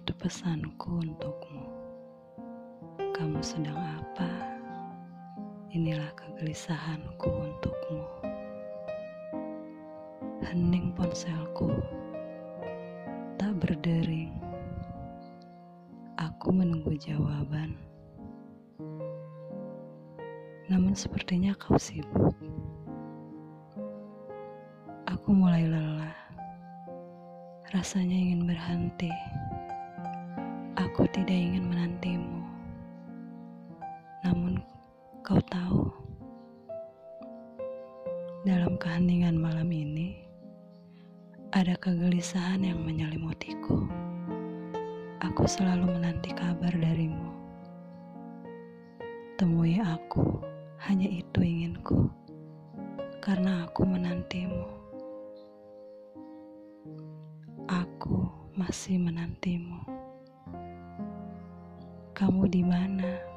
pesanku untukmu. Kamu sedang apa? Inilah kegelisahanku untukmu. Hening ponselku, tak berdering. Aku menunggu jawaban. Namun sepertinya kau sibuk. Aku mulai lelah. Rasanya ingin berhenti. Aku tidak ingin menantimu. Namun kau tahu, dalam keheningan malam ini ada kegelisahan yang menyelimutiku. Aku selalu menanti kabar darimu. Temui aku, hanya itu inginku, karena aku menantimu. Aku masih menantimu. Kamu di mana?